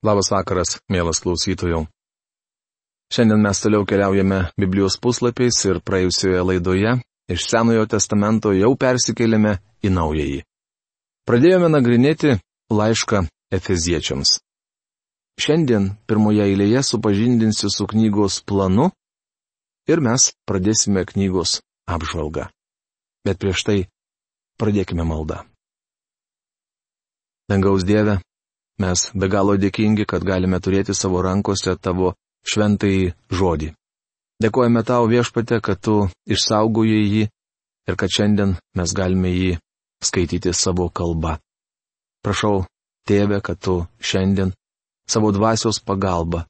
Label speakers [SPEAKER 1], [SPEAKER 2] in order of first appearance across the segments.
[SPEAKER 1] Labas vakaras, mielas klausytojų. Šiandien mes toliau keliaujame Biblijos puslapiais ir praėjusioje laidoje iš Senojo testamento jau persikėlėme į Naująjį. Pradėjome nagrinėti laišką Efeziečiams. Šiandien pirmoje eilėje supažindinsiu su knygos planu ir mes pradėsime knygos apžvalgą. Bet prieš tai pradėkime maldą. Dangaus Dieve, Mes be galo dėkingi, kad galime turėti savo rankose tavo šventai žodį. Dėkojame tau viešpate, kad tu išsaugojai jį ir kad šiandien mes galime jį skaityti savo kalbą. Prašau, tėve, kad tu šiandien savo dvasios pagalba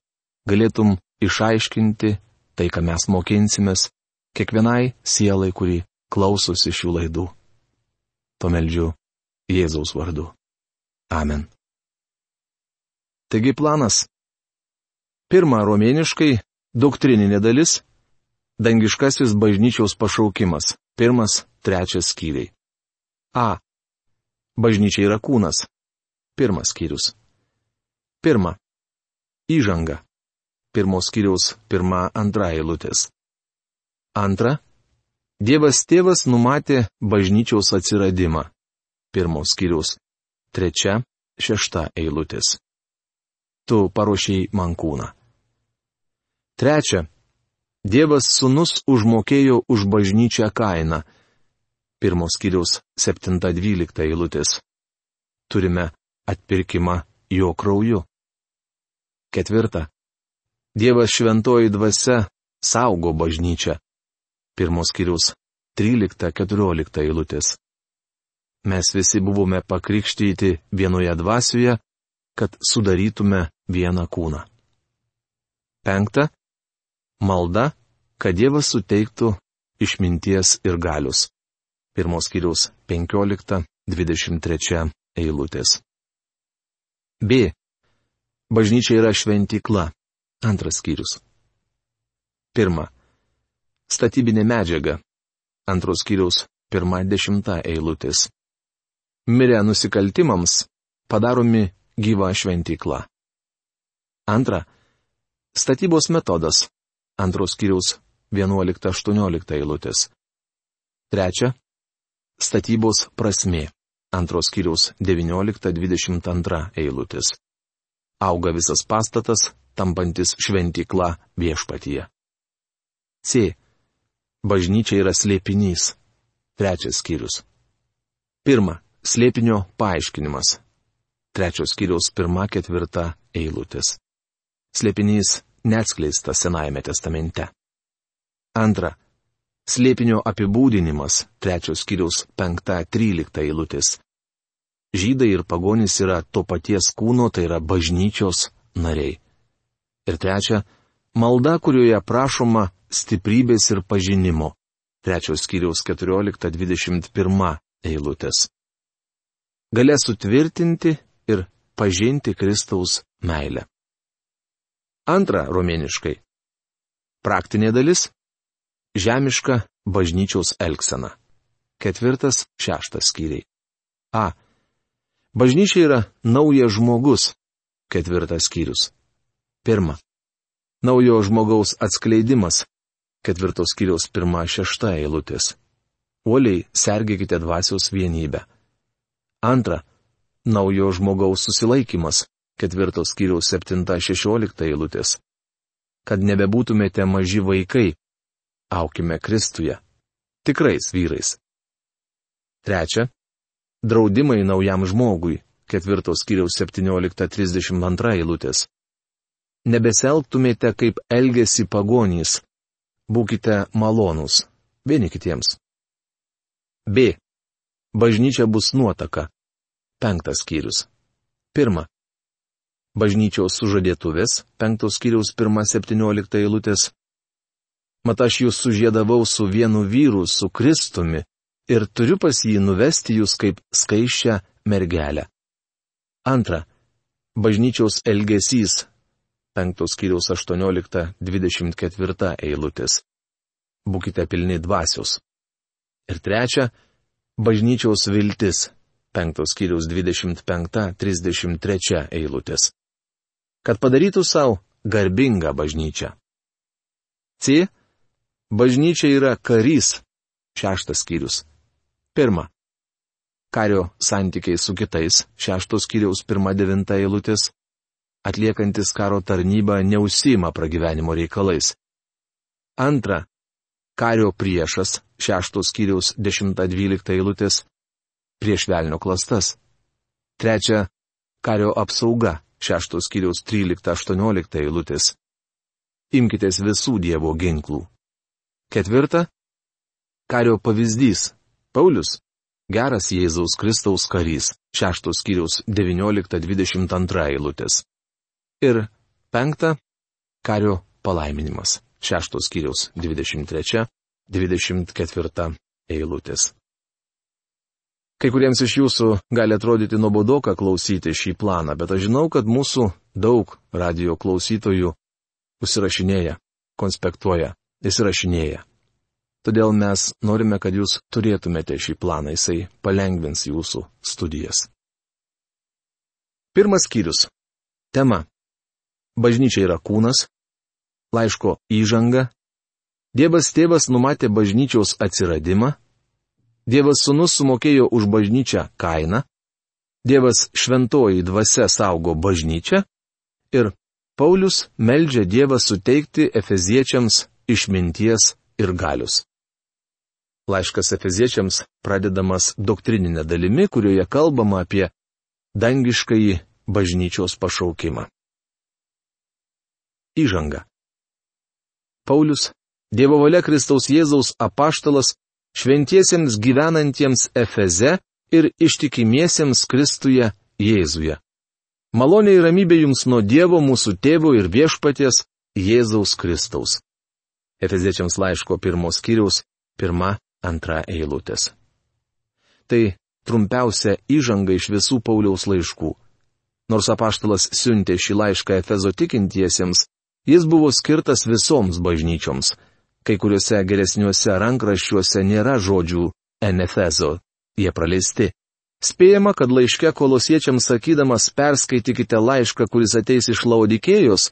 [SPEAKER 1] galėtum išaiškinti tai, ką mes mokinsimės, kiekvienai sielai, kuri klausosi šių laidų. To meldžiu Jėzaus vardu. Amen. Taigi planas. Pirma, romėniškai - doktrininė dalis - dangiškasis bažnyčiaus pašaukimas. Pirmas, trečias skyriai. A. Bažnyčia yra kūnas. Pirmas skyrius. Pirma. Įžanga. Pirmos skyriaus pirma, antra eilutės. Antra. Dievas tėvas numatė bažnyčiaus atsiradimą. Pirmos skyriaus. Trečia, šešta eilutės tu paruošiai man kūną. Trečia. Dievas sunus užmokėjo už bažnyčią kainą. Pirmos kiriaus 7-12 eilutės. Turime atpirkimą jo krauju. Ketvirta. Dievas šventoji dvasia saugo bažnyčią. Pirmos kiriaus 13-14 eilutės. Mes visi buvome pakrikštyti vienoje dvasioje, kad sudarytume vieną kūną. Penkta. Malda, kad Dievas suteiktų išminties ir galius. Pirmos kiriaus 15-23 eilutės. B. Bažnyčia yra šventykla. Antras skyrius. Pirma. Statybinė medžiaga. Antros skyriaus pirma dešimta eilutės. Mirę nusikaltimams padaromi gyva šventykla. Antra. Statybos metodas. Antros kiriaus 11-18 eilutės. Trečia. Statybos prasme. Antros kiriaus 19-22 eilutės. Auga visas pastatas, tampantis šventykla viešpatyje. C. Bažnyčia yra slėpinys. Trečias skyrius. Pirma. Slėpinio paaiškinimas trečios kiriaus pirma ketvirta eilutės. Slėpinys neatskleistas Senajame testamente. Antra. Slėpinio apibūdinimas trečios kiriaus penkta trylikta eilutės. Žydai ir pagonys yra to paties kūno, tai yra bažnyčios nariai. Ir trečia. Malda, kurioje prašoma stiprybės ir pažinimo. Trečios kiriaus 14-21 eilutės. Galė sutvirtinti ir pažinti Kristaus meilę. Antra romėniškai. Praktinė dalis - žemiška bažnyčiaus elgsena. Ketvirtas, šeštas skyriai. A. Bažnyčia yra naujas žmogus. Ketvirtas skyrius. Pirma. Naujo žmogaus atskleidimas. Ketvirtos skyriaus pirma šešta eilutės. Uoliai sergėkite dvasios vienybę. Antra naujo žmogaus susilaikimas, ketvirtos kiriaus 7-16 eilutės. Kad nebebūtumėte maži vaikai, aukime Kristuje. Tikrais vyrais. Trečia. Draudimai naujam žmogui, ketvirtos kiriaus 17-32 eilutės. Nebeselgtumėte kaip elgesi pagonys, būkite malonūs vieni kitiems. B. Bažnyčia bus nuotaka. Penktas skyrius. Pirma. Bažnyčios sužadėtuvės, penktos skyriaus pirma septyniolikta eilutės. Mat aš jūs sužėdavau su vienu vyru, su Kristumi, ir turiu pas jį nuvesti jūs kaip skaiščią mergelę. Antra. Bažnyčiaus elgesys, penktos skyriaus 18-24 eilutės. Būkite pilni dvasios. Ir trečia. Bažnyčiaus viltis, 5 skyriaus 25-33 eilutės. kad padarytų savo garbingą bažnyčią. C. Bažnyčia yra karys. Šeštas skyrius. Pirma. Kario santykiai su kitais. Šeštos skyriaus pirma devinta eilutės. Atliekantis karo tarnybą neusima pragyvenimo reikalais. Antra. Kario priešas. Šeštos skyriaus dešimta dvylikta eilutės. Prieš velnio klastas. Trečia. Kario apsauga. Šeštos skyriaus 13-18 eilutės. Imkitės visų Dievo ginklų. Ketvirta. Kario pavyzdys. Paulius. Geras Jėzaus Kristaus karys. Šeštos skyriaus 19-22 eilutės. Ir penkta. Kario palaiminimas. Šeštos skyriaus 23-24 eilutės. Kai kuriems iš jūsų gali atrodyti nuobodoka klausyti šį planą, bet aš žinau, kad mūsų daug radio klausytojų užsirašinėja, konspektuoja įsirašinėja. Todėl mes norime, kad jūs turėtumėte šį planą, jisai palengvins jūsų studijas. Pirmas skyrius. Tema. Bažnyčia yra kūnas. Laiško įžanga. Dievas tėvas numatė bažnyčiaus atsiradimą. Dievas sunus sumokėjo už bažnyčią kainą. Dievas šventoji dvasia saugo bažnyčią. Ir Paulius meldžia Dievą suteikti Efeziečiams išminties ir galius. Laiškas Efeziečiams pradedamas doktrininė dalimi, kurioje kalbama apie dangiškąjį bažnyčios pašaukimą. Įžanga. Paulius, Dievo valia Kristaus Jėzaus apaštalas, šventiesiems gyvenantiems Efeze ir ištikimiesiems Kristuje Jėzuje. Malonė ir ramybė jums nuo Dievo mūsų tėvo ir viešpaties Jėzaus Kristaus. Efeziečiams laiško pirmos skyriaus pirma, antra eilutės. Tai trumpiausia įžanga iš visų Pauliaus laiškų. Nors apaštalas siuntė šį laišką Efezo tikintiesiems, jis buvo skirtas visoms bažnyčioms. Kai kuriuose geresniuose rankraščiuose nėra žodžių Enefezo, jie praleisti. Spėjama, kad laiške kolosiečiams sakydamas perskaitykite laišką, kuris ateis iš Laudikėjos,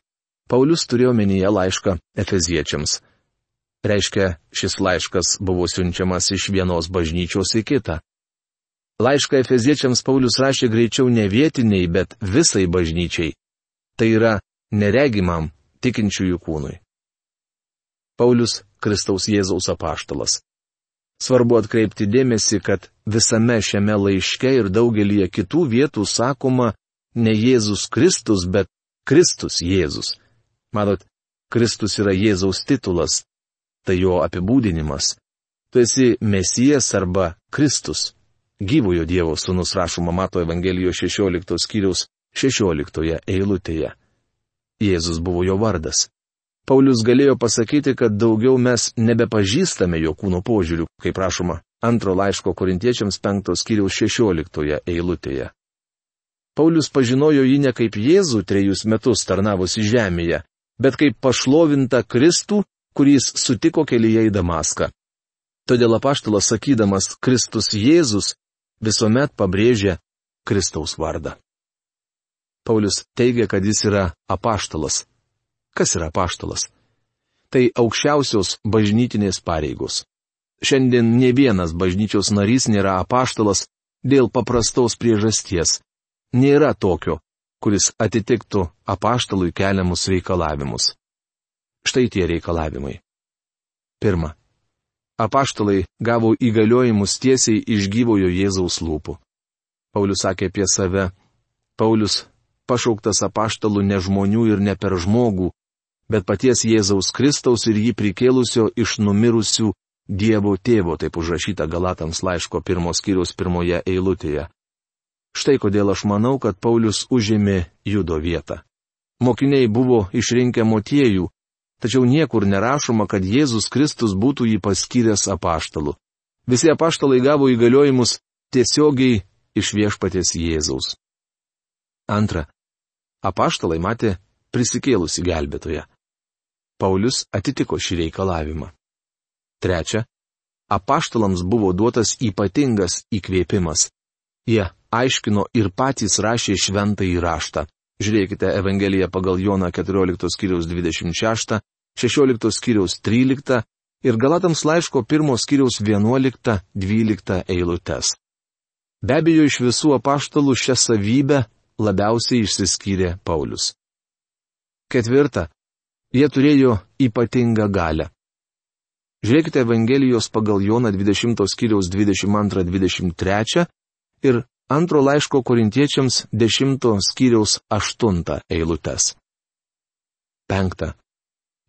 [SPEAKER 1] Paulius turėjo menyje laišką Efeziečiams. Reiškia, šis laiškas buvo siunčiamas iš vienos bažnyčios į kitą. Laišką Efeziečiams Paulius rašė greičiau ne vietiniai, bet visai bažnyčiai. Tai yra neregimam tikinčiųjų kūnui. Paulius Kristaus Jėzaus apaštalas. Svarbu atkreipti dėmesį, kad visame šiame laiške ir daugelie kitų vietų sakoma ne Jėzus Kristus, bet Kristus Jėzus. Matot, Kristus yra Jėzaus titulas, tai jo apibūdinimas. Tu esi Mesijas arba Kristus. Gyvojo Dievo sūnus rašoma Mato Evangelijos 16 skyriaus 16 eilutėje. Jėzus buvo jo vardas. Paulius galėjo pasakyti, kad daugiau mes nebepažįstame jo kūno požiūrių, kaip rašoma antro laiško korintiečiams 5 skyriaus 16 eilutėje. Paulius pažinojo jį ne kaip Jėzų trejus metus tarnavusi žemėje, bet kaip pašlovintą Kristų, kurį jis sutiko kelyje į Damaską. Todėl apaštalas sakydamas Kristus Jėzus visuomet pabrėžia Kristaus vardą. Paulius teigia, kad jis yra apaštalas. Kas yra apaštalas? Tai aukščiausios bažnytinės pareigos. Šiandien ne vienas bažnyčios narys nėra apaštalas dėl paprastos priežasties. Nėra tokio, kuris atitiktų apaštalui keliamus reikalavimus. Štai tie reikalavimai. Pirma. Apaštalai gavo įgaliojimus tiesiai iš gyvojo Jėzaus lūpų. Paulius sakė apie save. Paulius pašauktas apaštalų ne žmonių ir ne per žmogų, bet paties Jėzaus Kristaus ir jį prikėlusio iš numirusių Dievo tėvo, taip užrašyta Galatams laiško pirmos skyriaus pirmoje eilutėje. Štai kodėl aš manau, kad Paulius užėmė judo vietą. Mokiniai buvo išrinkę motiejų, tačiau niekur nerašoma, kad Jėzus Kristus būtų jį paskyręs apaštalu. Visi apaštalai gavo įgaliojimus tiesiogiai iš viešpatės Jėzaus. Antra. Apaštalai matė prisikėlusi gelbėtoje. Paulius atitiko šį reikalavimą. Trečia. Apaštalams buvo duotas ypatingas įkvėpimas. Jie aiškino ir patys rašė šventą įraštą. Žiūrėkite Evangeliją pagal Joną 14 skyriaus 26, 16 skyriaus 13 ir Galatams laiško 1 skyriaus 11-12 eilutes. Be abejo, iš visų apaštalų šią savybę labiausiai išsiskyrė Paulius. Ketvirta. Jie turėjo ypatingą galę. Žiūrėkite Evangelijos pagal Joną 20 skyriaus 22-23 ir antro laiško korintiečiams 10 skyriaus 8 eilutes. Penkta.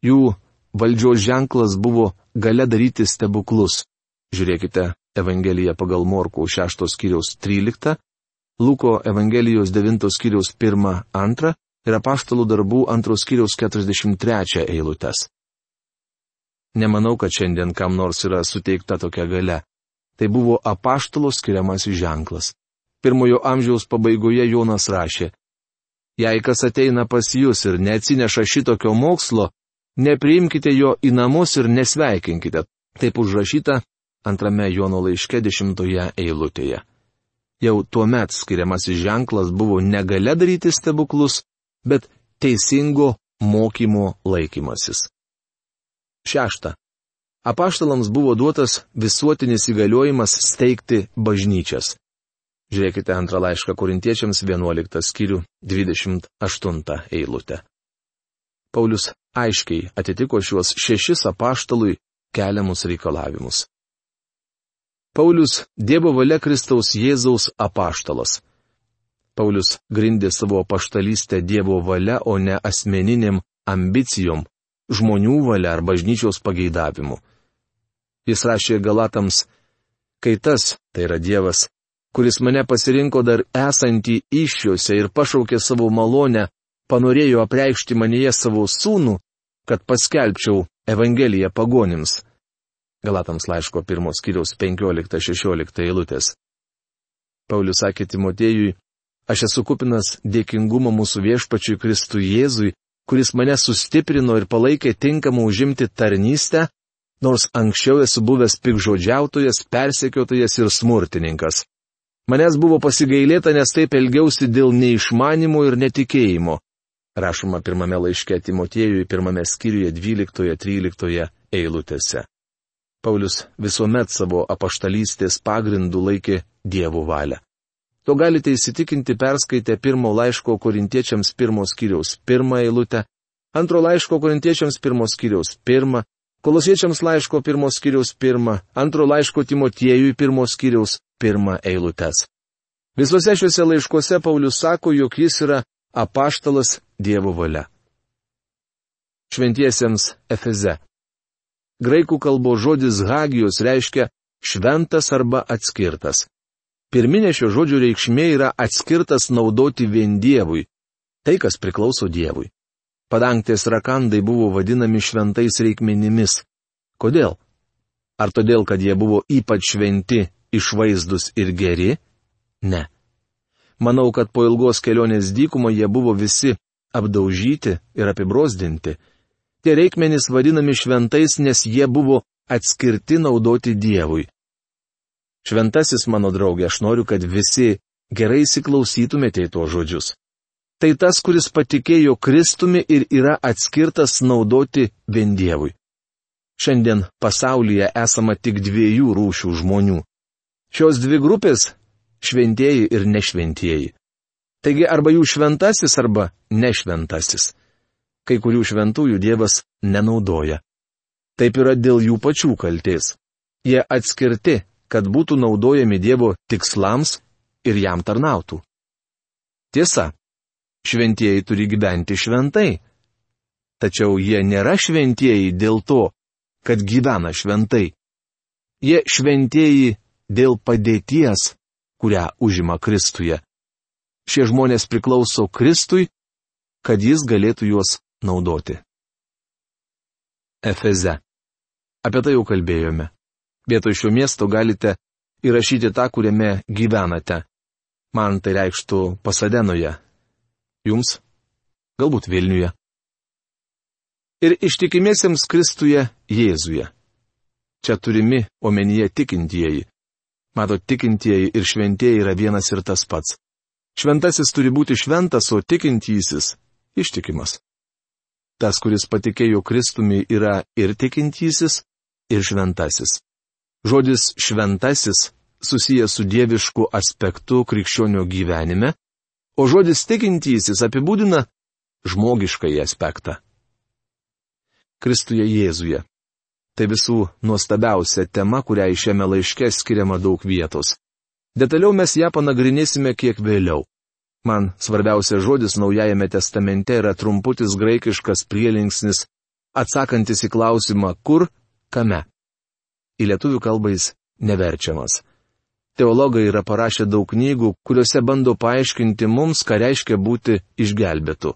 [SPEAKER 1] Jų valdžios ženklas buvo gale daryti stebuklus. Žiūrėkite Evangelija pagal Morkų 6 skyriaus 13, Luko Evangelijos 9 skyriaus 1-2 ir apaštalų darbų 2 skyriaus 43 eilutes. Nemanau, kad šiandien kam nors yra suteikta tokia gale. Tai buvo apaštalo skiriamasis ženklas. Pirmojo amžiaus pabaigoje Jonas rašė, Jei kas ateina pas jūs ir neatsineša šitokio mokslo, nepriimkite jo į namus ir nesveikinkite. Taip užrašyta antrame Jono laiške dešimtoje eilutėje. Jau tuo met skiriamasis ženklas buvo negale daryti stebuklus, bet teisingo mokymo laikymasis. Šešta. Apaštalams buvo duotas visuotinis įgaliojimas steigti bažnyčias. Žiūrėkite antrą laišką korintiečiams 11 skyrių 28 eilutę. Paulius aiškiai atitiko šiuos šešis apaštalui keliamus reikalavimus. Paulius Dievo valia Kristaus Jėzaus apaštalas. Paulius grindė savo paštalystę Dievo valia, o ne asmeniniam ambicijom, žmonių valia ar bažnyčios pageidavimu. Jis rašė Galatams, kai tas, tai yra Dievas, kuris mane pasirinko dar esantį iššiuose ir pašaukė savo malonę, panorėjo apreikšti manyje savo sūnų, kad paskelbčiau Evangeliją pagonims. Galatams laiško pirmos kiriaus 15-16 eilutės. Paulius sakė Timotėjui, aš esu kupinas dėkingumo mūsų viešpačiui Kristui Jėzui, kuris mane sustiprino ir palaikė tinkamą užimti tarnystę, nors anksčiau esu buvęs pikžodžiautojas, persekiotojas ir smurtininkas. Manęs buvo pasigailėta, nes taip elgiausi dėl neišmanimo ir netikėjimo. Rašoma pirmame laiške Timotėjui, pirmame skyriuje 12-13 eilutėse. Paulius visuomet savo apaštalystės pagrindų laikė Dievo valią. To galite įsitikinti perskaitę pirmo laiško korintiečiams pirmos kiriaus pirmą eilutę, antro laiško korintiečiams pirmos kiriaus pirmą, kolosiečiams laiško pirmos kiriaus pirmą, antro laiško Timotiejui pirmos kiriaus pirmą eilutes. Visuose šiuose laiškuose Paulius sako, jog jis yra apaštalas Dievo valia. Šventiesiems Efeze. Graikų kalbos žodis hagijos reiškia šventas arba atskirtas. Pirminė šio žodžio reikšmė yra atskirtas naudoti vien Dievui. Tai, kas priklauso Dievui. Padangtės rakandai buvo vadinami šventais reikmenimis. Kodėl? Ar todėl, kad jie buvo ypač šventi, išvaizdus ir geri? Ne. Manau, kad po ilgos kelionės dykumo jie buvo visi apdaužyti ir apibrosdinti Tie reikmenys vadinami šventais, nes jie buvo atskirti naudoti Dievui. Šventasis mano draugė, aš noriu, kad visi gerai įsiklausytumėte į tuos žodžius. Tai tas, kuris patikėjo Kristumi ir yra atskirtas naudoti vien Dievui. Šiandien pasaulyje esama tik dviejų rūšių žmonių. Šios dvi grupės - šventieji ir nešventieji. Taigi arba jų šventasis, arba nešventasis kai kurių šventųjų Dievas nenaudoja. Taip yra dėl jų pačių kalties. Jie atskirti, kad būtų naudojami Dievo tikslams ir jam tarnautų. Tiesa, šventieji turi gyventi šventai. Tačiau jie nėra šventieji dėl to, kad gyvena šventai. Jie šventieji dėl padėties, kurią užima Kristuje. Šie žmonės priklauso Kristui, kad jis galėtų juos naudoti. Efeze. Apie tai jau kalbėjome. Vietoj šio miesto galite įrašyti tą, kuriame gyvenate. Man tai reikštų Pasadenoje. Jums? Galbūt Vilniuje. Ir ištikimiesiems Kristuje Jėzuje. Čia turimi omenyje tikintieji. Mato, tikintieji ir šventieji yra vienas ir tas pats. Šventasis turi būti šventas, o tikintysis - ištikimas. Tas, kuris patikėjo Kristumi, yra ir tikintysis, ir šventasis. Žodis šventasis susijęs su dievišku aspektu krikščionio gyvenime, o žodis tikintysis apibūdina žmogiškąjį aspektą. Kristuje Jėzuje. Tai visų nuostabiausia tema, kuriai šiame laiške skiriama daug vietos. Detaliau mes ją panagrinėsime kiek vėliau. Man svarbiausia žodis Naujajame testamente yra trumputis graikiškas prielinksnis, atsakantis į klausimą kur, kame. Į lietuvių kalbą jis neverčiamas. Teologai yra parašę daug knygų, kuriuose bando paaiškinti mums, ką reiškia būti išgelbėtu.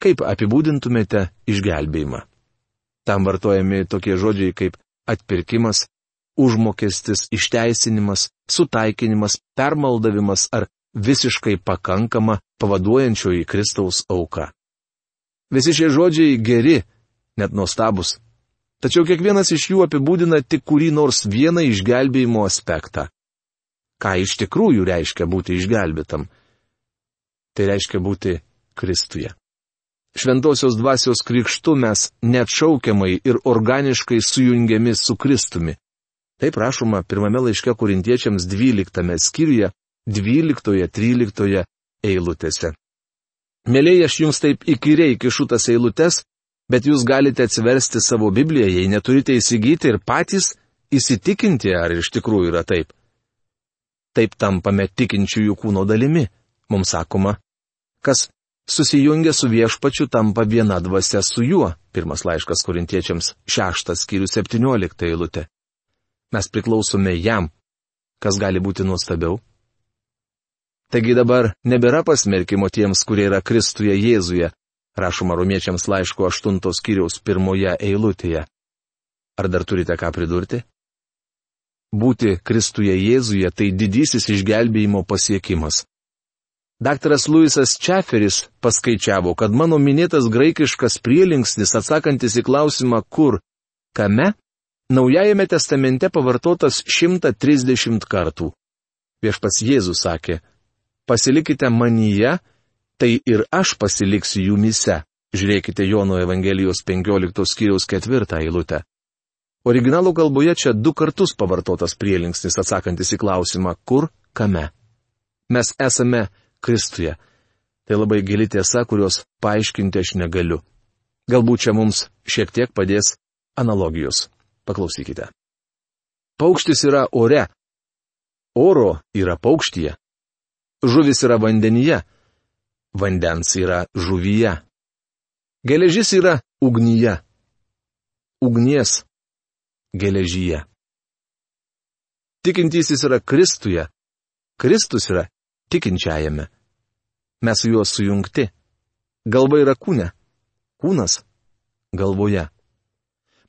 [SPEAKER 1] Kaip apibūdintumėte išgelbėjimą? Tam vartojami tokie žodžiai kaip atpirkimas, užmokestis, išteisinimas, sutaikinimas, permaldavimas ar visiškai pakankama pavaduojančioji Kristaus auka. Visi šie žodžiai geri, net nuostabus. Tačiau kiekvienas iš jų apibūdina tik kurį nors vieną išgelbėjimo aspektą ką iš tikrųjų reiškia būti išgelbėtam. Tai reiškia būti Kristuje. Šventosios dvasios krikštu mes neatšaukiamai ir organiškai sujungiami su Kristumi. Taip rašoma pirmame laiške korintiečiams 12 skyriuje, 12-13 eilutėse. Mėlyje aš jums taip įkyriai kišu tas eilutes, bet jūs galite atsiversti savo Bibliją, jei neturite įsigyti ir patys įsitikinti, ar iš tikrųjų yra taip. Taip tampame tikinčiųjų kūno dalimi, mums sakoma. Kas susijungia su viešpačiu tampa viena dvasia su juo. Pirmas laiškas korintiečiams šeštas skyrius septyniolikta eilutė. Mes priklausome jam. Kas gali būti nuostabiau? Taigi dabar nebėra pasmerkimo tiems, kurie yra Kristuje Jėzuje, rašoma romiečiams laiško aštuntos skyriaus pirmoje eilutėje. Ar dar turite ką pridurti? Būti Kristuje Jėzuje tai didysis išgelbėjimo pasiekimas. Daktaras Luisas Čeferis paskaičiavo, kad mano minėtas graikiškas prielinksnis atsakantis į klausimą kur, kame, Naujajame testamente pavartotas 130 kartų. Viešpats Jėzus sakė, pasilikite manyje, tai ir aš pasiliksiu jumise. Žiūrėkite Jono Evangelijos 15 skyriaus 4 eilutę. Originalų kalboje čia du kartus pavartotas prielinksnis atsakantis į klausimą kur, kame. Mes esame Kristuje. Tai labai gili tiesa, kurios paaiškinti aš negaliu. Galbūt čia mums šiek tiek padės analogijos. Paklausykite. Paukštis yra ore. Oro yra paukštyje. Žuvis yra vandenyje. Vandens yra žuvyje. Geležis yra ugnyje. Ugnies geležyje. Tikintysis yra Kristuje, Kristus yra tikinčiajame. Mes su juo sujungti. Galva yra kūne, kūnas galvoje.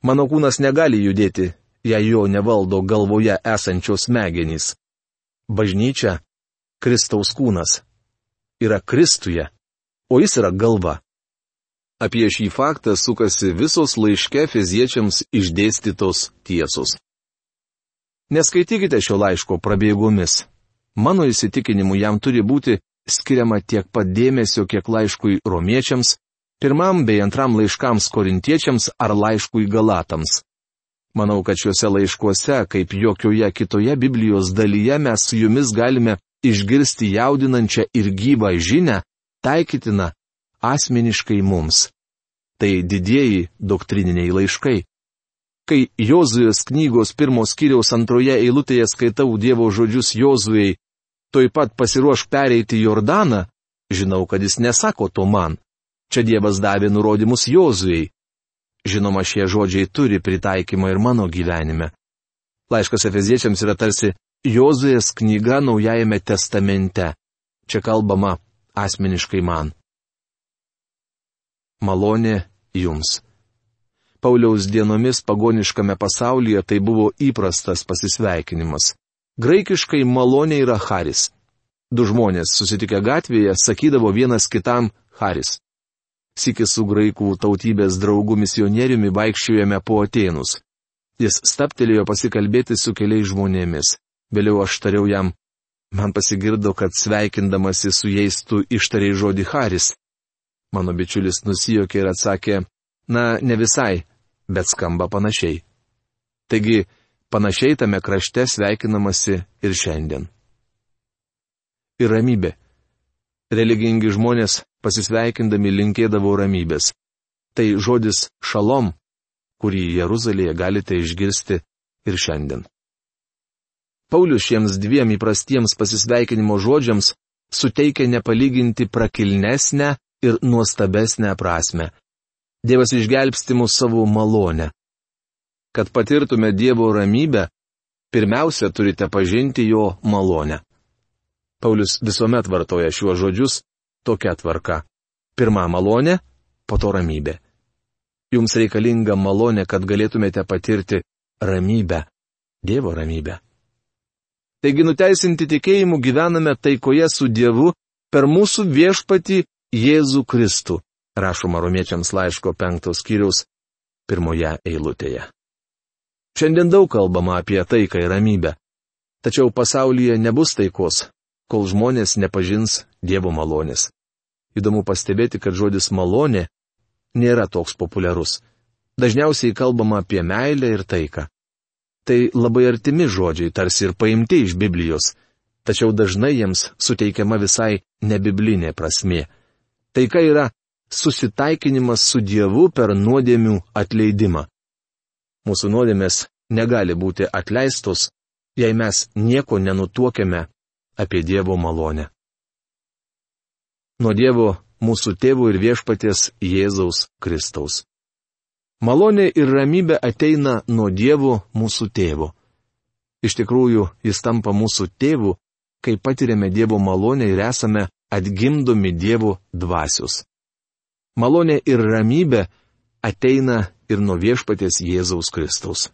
[SPEAKER 1] Mano kūnas negali judėti, jei jo nevaldo galvoje esančios smegenys. Bažnyčia, Kristaus kūnas, yra Kristuje, o jis yra galva. Apie šį faktą sukasi visos laiške fiziečiams išdėstytos tiesos. Neskaitykite šio laiško prabėgomis. Mano įsitikinimu jam turi būti skiriama tiek pat dėmesio, kiek laiškui romiečiams, pirmam bei antram laiškams korintiečiams ar laiškui galatams. Manau, kad šiuose laiškuose, kaip jokioje kitoje Biblijos dalyje, mes su jumis galime išgirsti jaudinančią ir gyvą žinę, taikytiną asmeniškai mums. Tai didieji doktrininiai laiškai. Kai Jozujos knygos pirmos kiriaus antroje eilutėje skaitau Dievo žodžius Jozujai, toj pat pasiruoš pereiti Jordaną, žinau, kad jis nesako to man. Čia Dievas davė nurodymus Jozujai. Žinoma, šie žodžiai turi pritaikymą ir mano gyvenime. Laiškas Efeziečiams yra tarsi Jozuės knyga Naujajame testamente. Čia kalbama asmeniškai man malonė jums. Pauliaus dienomis pagoniškame pasaulyje tai buvo įprastas pasisveikinimas. Graikiškai malonė yra Haris. Du žmonės susitikę gatvėje sakydavo vienas kitam Haris. Sikis su graikų tautybės draugu misionieriumi vaikščiojame po Atenus. Jis staptelėjo pasikalbėti su keliais žmonėmis. Vėliau aš tariau jam, Man pasigirdo, kad sveikindamasi su jais tu ištariai žodį Haris. Mano bičiulis nusijokė ir atsakė, na, ne visai, bet skamba panašiai. Taigi, panašiai tame krašte sveikinamasi ir šiandien. Ir ramybė. Religingi žmonės pasisveikindami linkėdavo ramybės. Tai žodis šalom, kurį Jeruzalėje galite išgirsti ir šiandien. Paulius šiems dviem įprastiems pasisveikinimo žodžiams suteikia nepalyginti prakilnesnę ir nuostabesnę prasme. Dievas išgelbsti mus savo malonę. Kad patirtume Dievo ramybę, pirmiausia turite pažinti jo malonę. Paulius visuomet vartoja šiuos žodžius tokia tvarka. Pirma malonė, po to ramybė. Jums reikalinga malonė, kad galėtumėte patirti ramybę, Dievo ramybę. Taigi nuteisinti tikėjimu gyvename taikoje su Dievu per mūsų viešpati Jėzų Kristų, rašoma romiečiams laiško penktos skyriaus pirmoje eilutėje. Šiandien daug kalbama apie taiką ir ramybę. Tačiau pasaulyje nebus taikos, kol žmonės nepažins Dievo malonės. Įdomu pastebėti, kad žodis malonė nėra toks populiarus. Dažniausiai kalbama apie meilę ir taiką. Tai labai artimi žodžiai, tarsi ir paimti iš Biblijos, tačiau dažnai jiems suteikiama visai nebiblinė prasme. Taika yra susitaikinimas su Dievu per nuodėmių atleidimą. Mūsų nuodėmės negali būti atleistos, jei mes nieko nenutuokiame apie Dievo malonę. Nuo Dievo mūsų tėvų ir viešpaties Jėzaus Kristaus. Malonė ir ramybė ateina nuo Dievo mūsų tėvo. Iš tikrųjų, jis tampa mūsų tėvu, kai patiriame Dievo malonę ir esame atgimdomi Dievo dvasios. Malonė ir ramybė ateina ir nuo viešpaties Jėzaus Kristaus.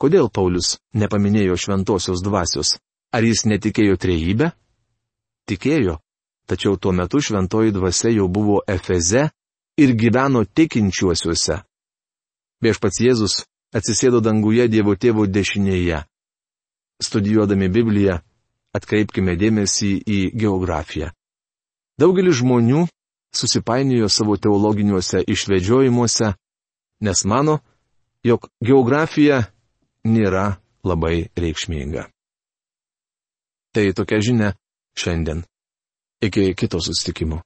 [SPEAKER 1] Kodėl Paulius nepaminėjo šventosios dvasios? Ar jis netikėjo trejybę? Tikėjo, tačiau tuo metu šventoji dvasia jau buvo Efeze ir gyveno tikinčiuosiuose. Viešpats Jėzus atsisėdo danguje Dievo tėvo dešinėje. Studijuodami Bibliją, Atkreipkime dėmesį į geografiją. Daugelis žmonių susipainiojo savo teologiniuose išvedžiojimuose, nes mano, jog geografija nėra labai reikšminga. Tai tokia žinia šiandien. Iki kito susitikimo.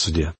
[SPEAKER 1] Sudė.